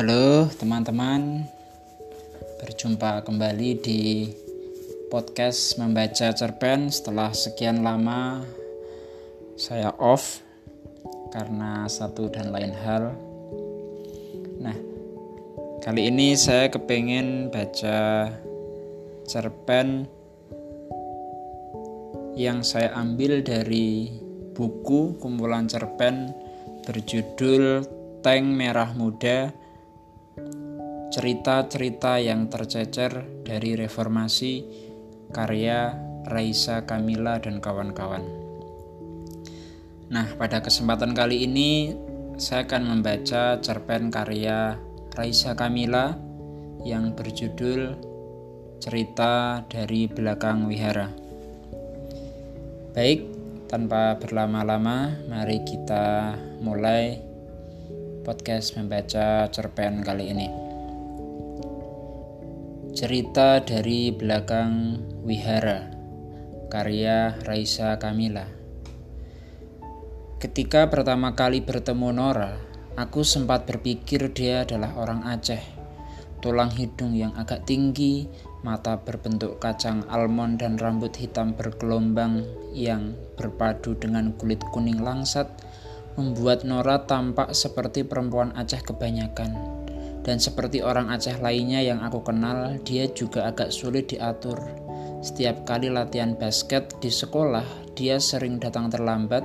Halo teman-teman, berjumpa kembali di podcast membaca cerpen. Setelah sekian lama saya off karena satu dan lain hal. Nah, kali ini saya kepengen baca cerpen yang saya ambil dari buku kumpulan cerpen berjudul Tank Merah Muda cerita-cerita yang tercecer dari reformasi karya Raisa Kamila dan kawan-kawan. Nah, pada kesempatan kali ini saya akan membaca cerpen karya Raisa Kamila yang berjudul Cerita dari Belakang Wihara. Baik, tanpa berlama-lama, mari kita mulai podcast membaca cerpen kali ini. Cerita dari belakang wihara Karya Raisa Kamila. Ketika pertama kali bertemu Nora Aku sempat berpikir dia adalah orang Aceh Tulang hidung yang agak tinggi Mata berbentuk kacang almond dan rambut hitam bergelombang Yang berpadu dengan kulit kuning langsat Membuat Nora tampak seperti perempuan Aceh kebanyakan dan seperti orang Aceh lainnya yang aku kenal, dia juga agak sulit diatur. Setiap kali latihan basket di sekolah, dia sering datang terlambat,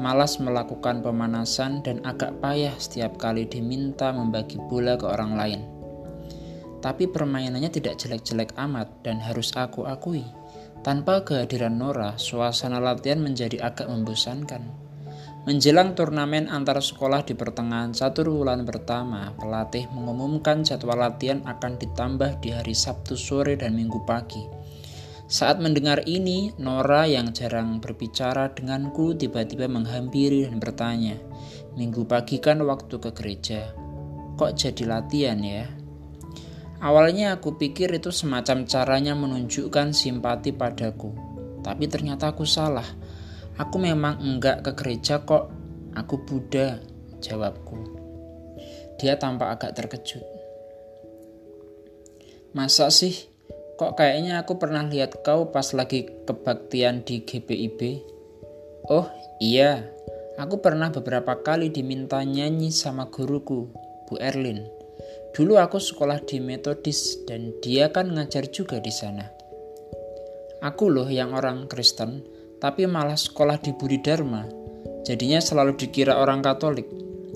malas melakukan pemanasan, dan agak payah setiap kali diminta membagi bola ke orang lain. Tapi permainannya tidak jelek-jelek amat dan harus aku akui. Tanpa kehadiran Nora, suasana latihan menjadi agak membosankan. Menjelang turnamen antar sekolah di pertengahan satu bulan pertama, pelatih mengumumkan jadwal latihan akan ditambah di hari Sabtu sore dan Minggu pagi. Saat mendengar ini, Nora yang jarang berbicara denganku tiba-tiba menghampiri dan bertanya, Minggu pagi kan waktu ke gereja, kok jadi latihan ya? Awalnya aku pikir itu semacam caranya menunjukkan simpati padaku, tapi ternyata aku salah. Aku memang enggak ke gereja kok. Aku Buddha, jawabku. Dia tampak agak terkejut. Masa sih? Kok kayaknya aku pernah lihat kau pas lagi kebaktian di GPIB? Oh iya, aku pernah beberapa kali diminta nyanyi sama guruku, Bu Erlin. Dulu aku sekolah di Metodis dan dia kan ngajar juga di sana. Aku loh yang orang Kristen, tapi malah sekolah di Budi Dharma. Jadinya selalu dikira orang Katolik.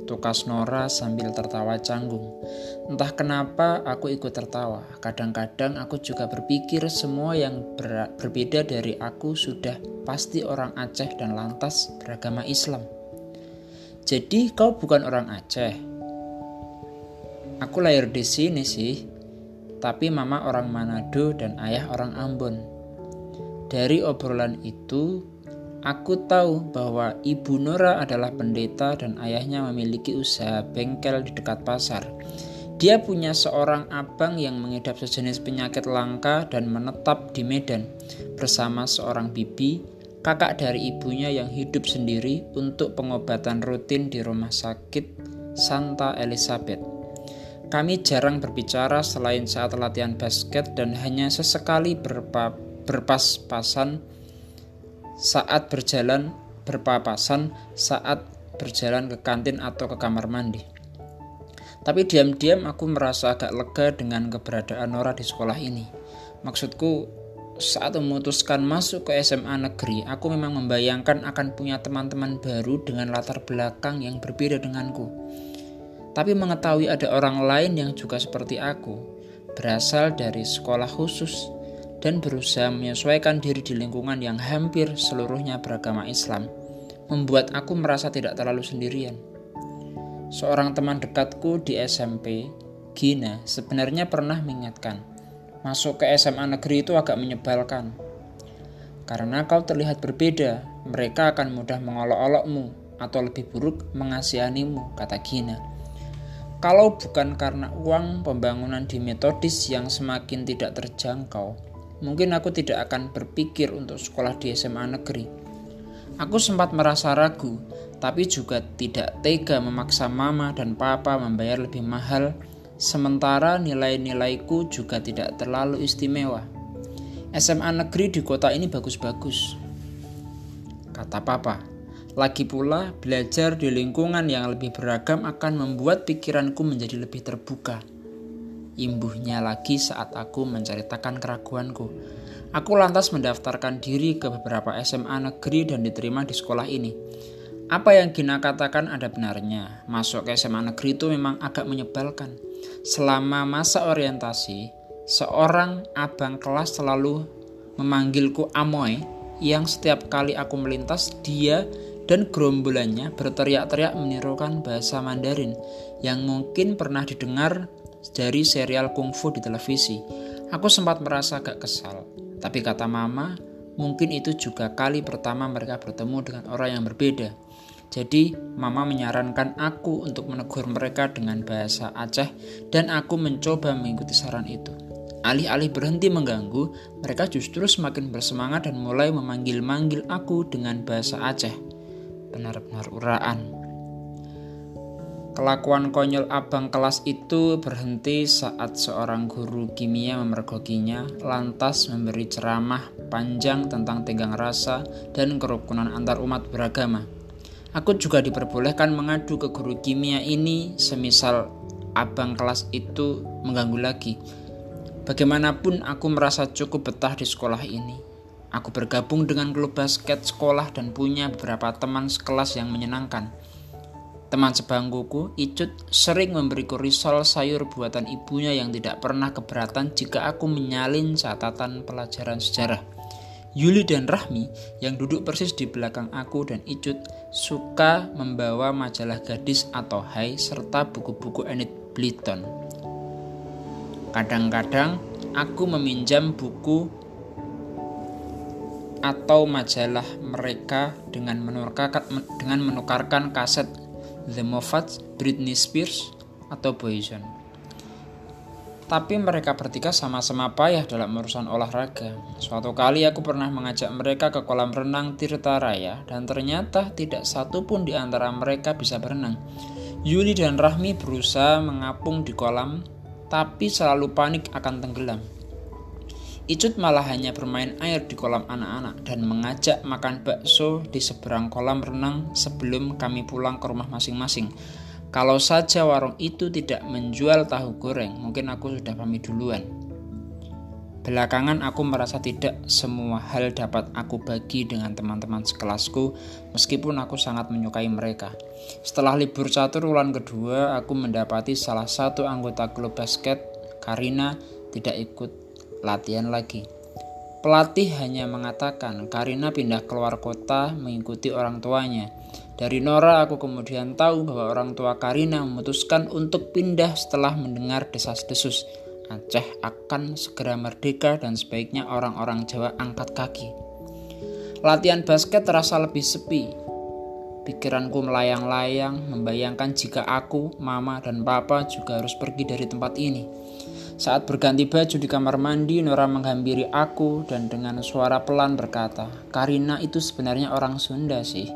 Tukas Nora sambil tertawa canggung. Entah kenapa aku ikut tertawa. Kadang-kadang aku juga berpikir semua yang ber berbeda dari aku sudah pasti orang Aceh dan lantas beragama Islam. Jadi kau bukan orang Aceh. Aku lahir di sini sih, tapi mama orang Manado dan ayah orang Ambon. Dari obrolan itu, aku tahu bahwa Ibu Nora adalah pendeta dan ayahnya memiliki usaha bengkel di dekat pasar. Dia punya seorang abang yang mengidap sejenis penyakit langka dan menetap di Medan bersama seorang bibi, kakak dari ibunya yang hidup sendiri untuk pengobatan rutin di rumah sakit Santa Elizabeth. Kami jarang berbicara selain saat latihan basket dan hanya sesekali berpap berpas-pasan saat berjalan berpapasan saat berjalan ke kantin atau ke kamar mandi. Tapi diam-diam aku merasa agak lega dengan keberadaan Nora di sekolah ini. Maksudku, saat memutuskan masuk ke SMA negeri, aku memang membayangkan akan punya teman-teman baru dengan latar belakang yang berbeda denganku. Tapi mengetahui ada orang lain yang juga seperti aku, berasal dari sekolah khusus dan berusaha menyesuaikan diri di lingkungan yang hampir seluruhnya beragama Islam, membuat aku merasa tidak terlalu sendirian. Seorang teman dekatku di SMP, Gina, sebenarnya pernah mengingatkan, masuk ke SMA negeri itu agak menyebalkan. Karena kau terlihat berbeda, mereka akan mudah mengolok-olokmu atau lebih buruk mengasihanimu, kata Gina. Kalau bukan karena uang pembangunan di metodis yang semakin tidak terjangkau, mungkin aku tidak akan berpikir untuk sekolah di SMA negeri. Aku sempat merasa ragu, tapi juga tidak tega memaksa mama dan papa membayar lebih mahal, sementara nilai-nilaiku juga tidak terlalu istimewa. SMA negeri di kota ini bagus-bagus, kata papa. Lagi pula, belajar di lingkungan yang lebih beragam akan membuat pikiranku menjadi lebih terbuka. Imbuhnya lagi saat aku menceritakan keraguanku. Aku lantas mendaftarkan diri ke beberapa SMA negeri dan diterima di sekolah ini. Apa yang Gina katakan ada benarnya. Masuk ke SMA negeri itu memang agak menyebalkan. Selama masa orientasi, seorang abang kelas selalu memanggilku Amoy yang setiap kali aku melintas dia dan gerombolannya berteriak-teriak menirukan bahasa Mandarin yang mungkin pernah didengar dari serial kungfu di televisi. Aku sempat merasa agak kesal. Tapi kata mama, mungkin itu juga kali pertama mereka bertemu dengan orang yang berbeda. Jadi, mama menyarankan aku untuk menegur mereka dengan bahasa Aceh dan aku mencoba mengikuti saran itu. Alih-alih berhenti mengganggu, mereka justru semakin bersemangat dan mulai memanggil-manggil aku dengan bahasa Aceh. Benar-benar uraan. Kelakuan konyol abang kelas itu berhenti saat seorang guru kimia memergokinya, lantas memberi ceramah panjang tentang tenggang rasa dan kerukunan antar umat beragama. Aku juga diperbolehkan mengadu ke guru kimia ini, semisal abang kelas itu mengganggu lagi. Bagaimanapun aku merasa cukup betah di sekolah ini. Aku bergabung dengan klub basket sekolah dan punya beberapa teman sekelas yang menyenangkan. Teman sebangkuku, Icut, sering memberiku risol sayur buatan ibunya yang tidak pernah keberatan jika aku menyalin catatan pelajaran sejarah. Yuli dan Rahmi yang duduk persis di belakang aku dan Icut suka membawa majalah gadis atau Hai serta buku-buku Enid Blyton. Kadang-kadang aku meminjam buku atau majalah mereka dengan menukarkan, dengan menukarkan kaset The Moffats, Britney Spears, atau Boyzone. Tapi mereka bertiga sama-sama payah dalam urusan olahraga. Suatu kali aku pernah mengajak mereka ke kolam renang Tirta Raya dan ternyata tidak satu pun di antara mereka bisa berenang. Yuli dan Rahmi berusaha mengapung di kolam tapi selalu panik akan tenggelam. Icut malah hanya bermain air di kolam anak-anak dan mengajak makan bakso di seberang kolam renang sebelum kami pulang ke rumah masing-masing. Kalau saja warung itu tidak menjual tahu goreng, mungkin aku sudah pamit duluan. Belakangan aku merasa tidak semua hal dapat aku bagi dengan teman-teman sekelasku meskipun aku sangat menyukai mereka. Setelah libur catur bulan kedua, aku mendapati salah satu anggota klub basket, Karina, tidak ikut latihan lagi. Pelatih hanya mengatakan Karina pindah keluar kota mengikuti orang tuanya. Dari Nora aku kemudian tahu bahwa orang tua Karina memutuskan untuk pindah setelah mendengar desas-desus. Aceh akan segera merdeka dan sebaiknya orang-orang Jawa angkat kaki. Latihan basket terasa lebih sepi. Pikiranku melayang-layang membayangkan jika aku, mama, dan papa juga harus pergi dari tempat ini. Saat berganti baju di kamar mandi, Nora menghampiri aku dan dengan suara pelan berkata, Karina itu sebenarnya orang Sunda sih.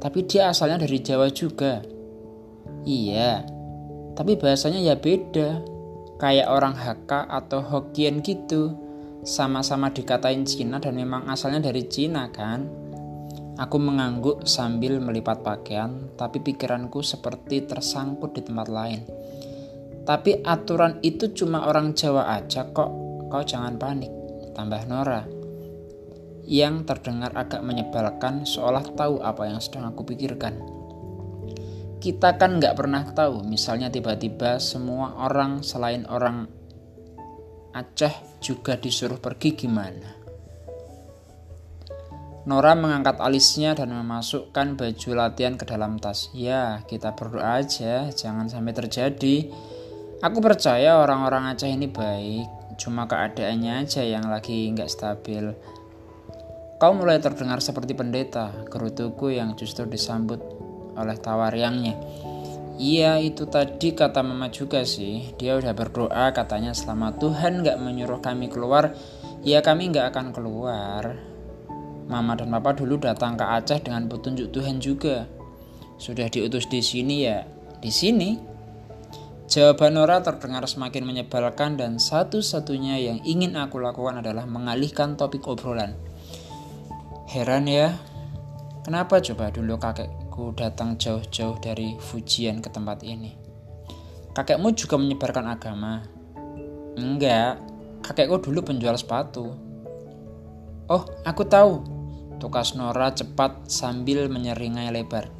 Tapi dia asalnya dari Jawa juga. Iya, tapi bahasanya ya beda. Kayak orang Hakka atau Hokkien gitu. Sama-sama dikatain Cina dan memang asalnya dari Cina kan? Aku mengangguk sambil melipat pakaian, tapi pikiranku seperti tersangkut di tempat lain. Tapi aturan itu cuma orang Jawa aja kok. Kau jangan panik, tambah Nora. Yang terdengar agak menyebalkan seolah tahu apa yang sedang aku pikirkan. Kita kan nggak pernah tahu, misalnya tiba-tiba semua orang selain orang Aceh juga disuruh pergi gimana. Nora mengangkat alisnya dan memasukkan baju latihan ke dalam tas. Ya, kita berdoa aja, jangan sampai terjadi. Aku percaya orang-orang Aceh ini baik, cuma keadaannya aja yang lagi nggak stabil. Kau mulai terdengar seperti pendeta, gerutuku yang justru disambut oleh tawa riangnya. Iya itu tadi kata mama juga sih Dia udah berdoa katanya selama Tuhan gak menyuruh kami keluar Ya kami gak akan keluar Mama dan Papa dulu datang ke Aceh dengan petunjuk Tuhan juga. Sudah diutus di sini ya, di sini. Jawaban Nora terdengar semakin menyebalkan dan satu-satunya yang ingin aku lakukan adalah mengalihkan topik obrolan. Heran ya, kenapa coba dulu kakekku datang jauh-jauh dari Fujian ke tempat ini? Kakekmu juga menyebarkan agama? Enggak, kakekku dulu penjual sepatu. Oh, aku tahu. Tukas Nora cepat sambil menyeringai lebar.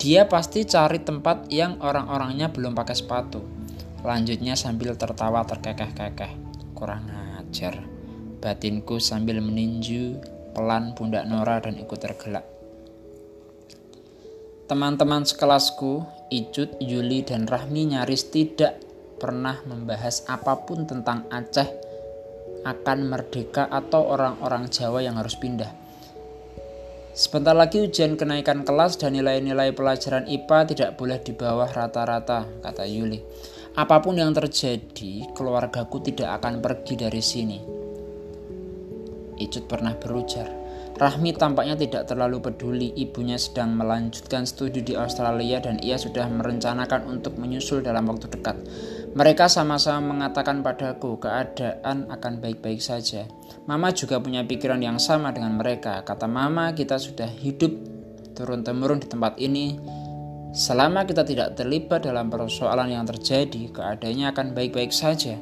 Dia pasti cari tempat yang orang-orangnya belum pakai sepatu. Lanjutnya sambil tertawa terkekeh-kekeh. Kurang ajar. Batinku sambil meninju pelan pundak Nora dan ikut tergelak. Teman-teman sekelasku, Icut, Yuli, dan Rahmi nyaris tidak pernah membahas apa pun tentang Aceh akan merdeka atau orang-orang Jawa yang harus pindah. Sebentar lagi ujian kenaikan kelas dan nilai-nilai pelajaran IPA tidak boleh di bawah rata-rata, kata Yuli. Apa pun yang terjadi, keluargaku tidak akan pergi dari sini. Icut pernah berujar. Rahmi tampaknya tidak terlalu peduli ibunya sedang melanjutkan studi di Australia dan ia sudah merencanakan untuk menyusul dalam waktu dekat. Mereka sama-sama mengatakan padaku keadaan akan baik-baik saja. Mama juga punya pikiran yang sama dengan mereka. Kata mama, kita sudah hidup turun-temurun di tempat ini. Selama kita tidak terlibat dalam persoalan yang terjadi, keadaannya akan baik-baik saja.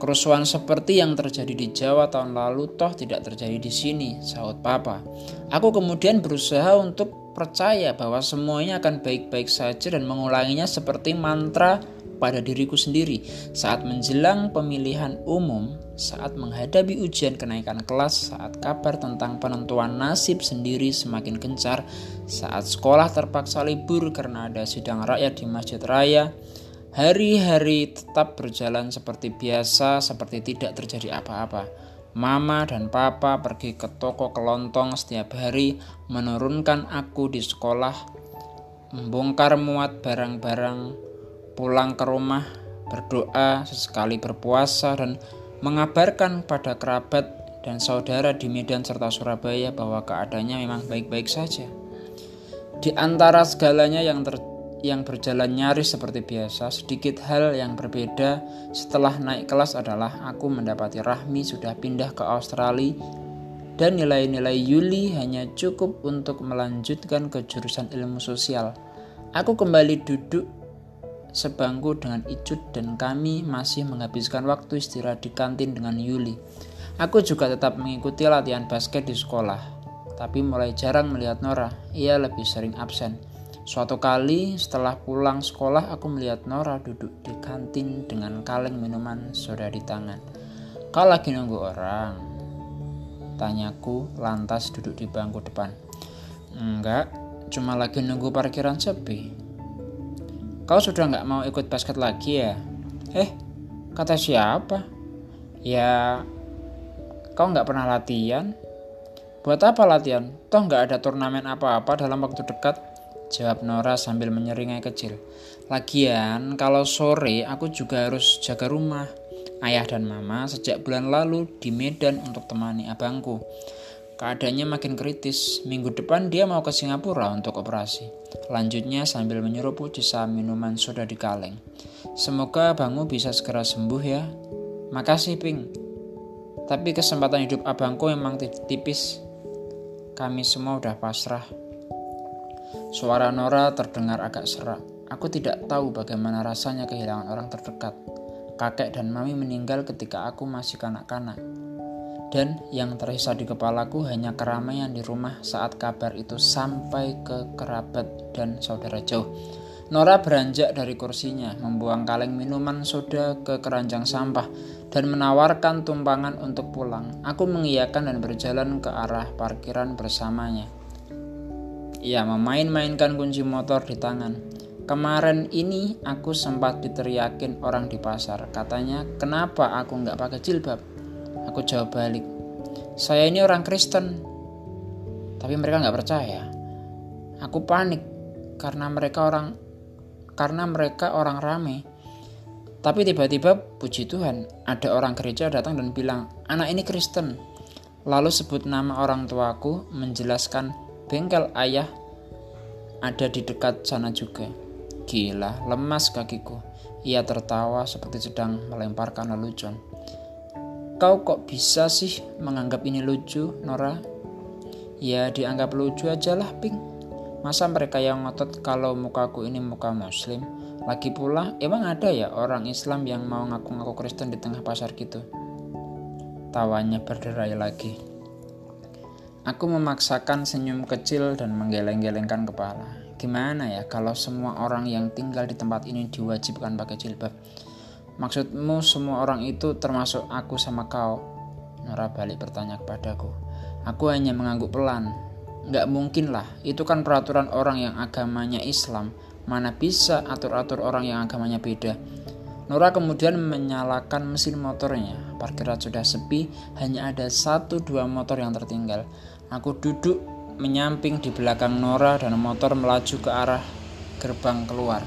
Kerusuhan seperti yang terjadi di Jawa tahun lalu toh tidak terjadi di sini, sahut Papa. Aku kemudian berusaha untuk percaya bahwa semuanya akan baik-baik saja dan mengulanginya seperti mantra pada diriku sendiri saat menjelang pemilihan umum, saat menghadapi ujian kenaikan kelas, saat kabar tentang penentuan nasib sendiri semakin gencar, saat sekolah terpaksa libur karena ada sidang rakyat di Masjid Raya, Hari-hari tetap berjalan seperti biasa, seperti tidak terjadi apa-apa. Mama dan papa pergi ke toko kelontong setiap hari, menurunkan aku di sekolah, membongkar muat barang-barang, pulang ke rumah, berdoa, sesekali berpuasa, dan mengabarkan pada kerabat dan saudara di Medan serta Surabaya bahwa keadaannya memang baik-baik saja. Di antara segalanya yang terjadi, yang berjalan nyaris seperti biasa, sedikit hal yang berbeda setelah naik kelas adalah aku mendapati Rahmi sudah pindah ke Australia dan nilai-nilai Yuli hanya cukup untuk melanjutkan ke jurusan ilmu sosial. Aku kembali duduk sebangku dengan Icut dan kami masih menghabiskan waktu istirahat di kantin dengan Yuli. Aku juga tetap mengikuti latihan basket di sekolah, tapi mulai jarang melihat Nora. Ia lebih sering absen. Suatu kali setelah pulang sekolah aku melihat Nora duduk di kantin dengan kaleng minuman soda di tangan. Kau lagi nunggu orang? Tanyaku lantas duduk di bangku depan. Enggak, cuma lagi nunggu parkiran sepi. Kau sudah nggak mau ikut basket lagi ya? Eh, kata siapa? Ya, kau nggak pernah latihan? Buat apa latihan? Toh nggak ada turnamen apa-apa dalam waktu dekat. Jawab Nora sambil menyeringai kecil. Lagian, kalau sore aku juga harus jaga rumah. Ayah dan mama sejak bulan lalu di Medan untuk temani abangku. Keadaannya makin kritis. Minggu depan dia mau ke Singapura untuk operasi. Lanjutnya sambil menyeruput sisa minuman soda di kaleng. Semoga abangmu bisa segera sembuh ya. Makasih, Ping. Tapi kesempatan hidup abangku memang tipis. Kami semua udah pasrah. Suara Nora terdengar agak serak. Aku tidak tahu bagaimana rasanya kehilangan orang terdekat. Kakek dan mami meninggal ketika aku masih kanak-kanak. Dan yang tersisa di kepalaku hanya keramaian di rumah saat kabar itu sampai ke kerabat dan saudara jauh. Nora beranjak dari kursinya, membuang kaleng minuman soda ke keranjang sampah, dan menawarkan tumpangan untuk pulang. Aku mengiyakan dan berjalan ke arah parkiran bersamanya. Ia memain-mainkan kunci motor di tangan. Kemarin ini aku sempat diteriakin orang di pasar. Katanya, kenapa aku nggak pakai jilbab? Aku jawab balik. Saya ini orang Kristen. Tapi mereka nggak percaya. Aku panik karena mereka orang karena mereka orang rame. Tapi tiba-tiba puji Tuhan, ada orang gereja datang dan bilang, "Anak ini Kristen." Lalu sebut nama orang tuaku, menjelaskan bengkel ayah ada di dekat sana juga. Gila, lemas kakiku. Ia tertawa seperti sedang melemparkan lelucon. Kau kok bisa sih menganggap ini lucu, Nora? Ya dianggap lucu aja lah, Pink. Masa mereka yang ngotot kalau mukaku ini muka muslim? Lagi pula, emang ada ya orang Islam yang mau ngaku-ngaku Kristen di tengah pasar gitu? Tawanya berderai lagi. Aku memaksakan senyum kecil dan menggeleng-gelengkan kepala. Gimana ya kalau semua orang yang tinggal di tempat ini diwajibkan pakai jilbab? Maksudmu semua orang itu termasuk aku sama kau? Nora balik bertanya kepadaku. Aku hanya mengangguk pelan. Gak mungkin lah, itu kan peraturan orang yang agamanya Islam. Mana bisa atur-atur orang yang agamanya beda. Nora kemudian menyalakan mesin motornya. Parkiran sudah sepi, hanya ada satu dua motor yang tertinggal. Aku duduk menyamping di belakang Nora dan motor melaju ke arah gerbang keluar.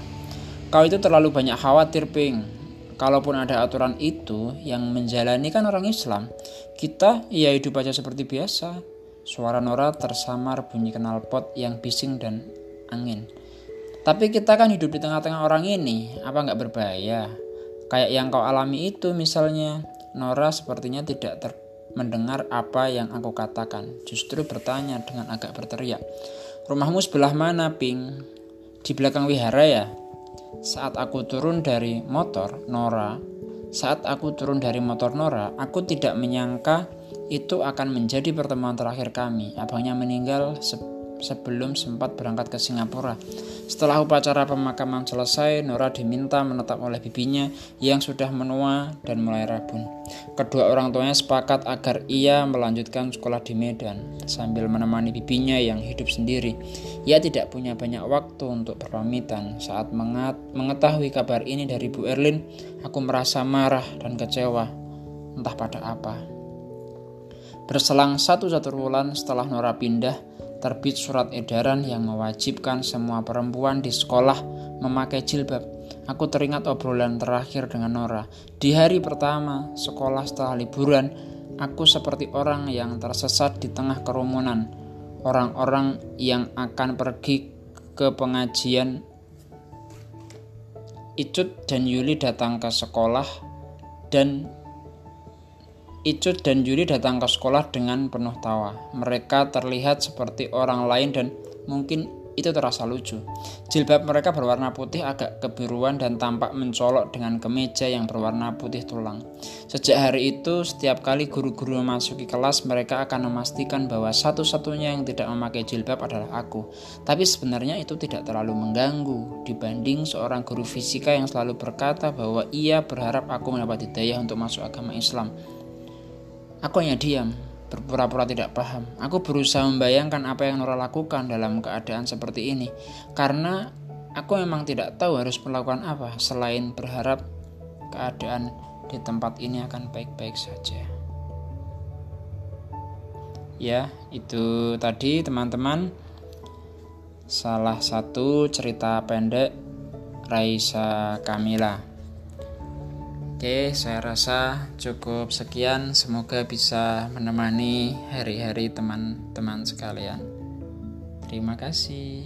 Kau itu terlalu banyak khawatir, Ping. Kalaupun ada aturan itu, yang menjalani kan orang Islam. Kita ya hidup aja seperti biasa. Suara Nora tersamar bunyi knalpot yang bising dan angin. Tapi kita kan hidup di tengah-tengah orang ini, apa nggak berbahaya? Kayak yang kau alami itu misalnya, Nora sepertinya tidak ter mendengar apa yang aku katakan. Justru bertanya dengan agak berteriak. Rumahmu sebelah mana, Ping? Di belakang wihara ya? Saat aku turun dari motor, Nora, saat aku turun dari motor Nora, aku tidak menyangka itu akan menjadi pertemuan terakhir kami. Abangnya meninggal sebelum sempat berangkat ke Singapura. Setelah upacara pemakaman selesai, Nora diminta menetap oleh bibinya yang sudah menua dan mulai rabun. Kedua orang tuanya sepakat agar ia melanjutkan sekolah di Medan sambil menemani bibinya yang hidup sendiri. Ia tidak punya banyak waktu untuk berpamitan. Saat mengetahui kabar ini dari Bu Erlin, aku merasa marah dan kecewa. Entah pada apa. Berselang satu-satu bulan setelah Nora pindah, terbit surat edaran yang mewajibkan semua perempuan di sekolah memakai jilbab. Aku teringat obrolan terakhir dengan Nora. Di hari pertama sekolah setelah liburan, aku seperti orang yang tersesat di tengah kerumunan. Orang-orang yang akan pergi ke pengajian Icut dan Yuli datang ke sekolah dan Icut dan Yuri datang ke sekolah dengan penuh tawa. Mereka terlihat seperti orang lain dan mungkin itu terasa lucu. Jilbab mereka berwarna putih agak kebiruan dan tampak mencolok dengan kemeja yang berwarna putih tulang. Sejak hari itu, setiap kali guru-guru memasuki kelas, mereka akan memastikan bahwa satu-satunya yang tidak memakai jilbab adalah aku. Tapi sebenarnya itu tidak terlalu mengganggu dibanding seorang guru fisika yang selalu berkata bahwa ia berharap aku mendapat hidayah untuk masuk agama Islam. Aku hanya diam, berpura-pura tidak paham. Aku berusaha membayangkan apa yang Nora lakukan dalam keadaan seperti ini, karena aku memang tidak tahu harus melakukan apa selain berharap keadaan di tempat ini akan baik-baik saja. Ya, itu tadi teman-teman salah satu cerita pendek Raisa Kamila. Oke, saya rasa cukup sekian. Semoga bisa menemani hari-hari teman-teman sekalian. Terima kasih.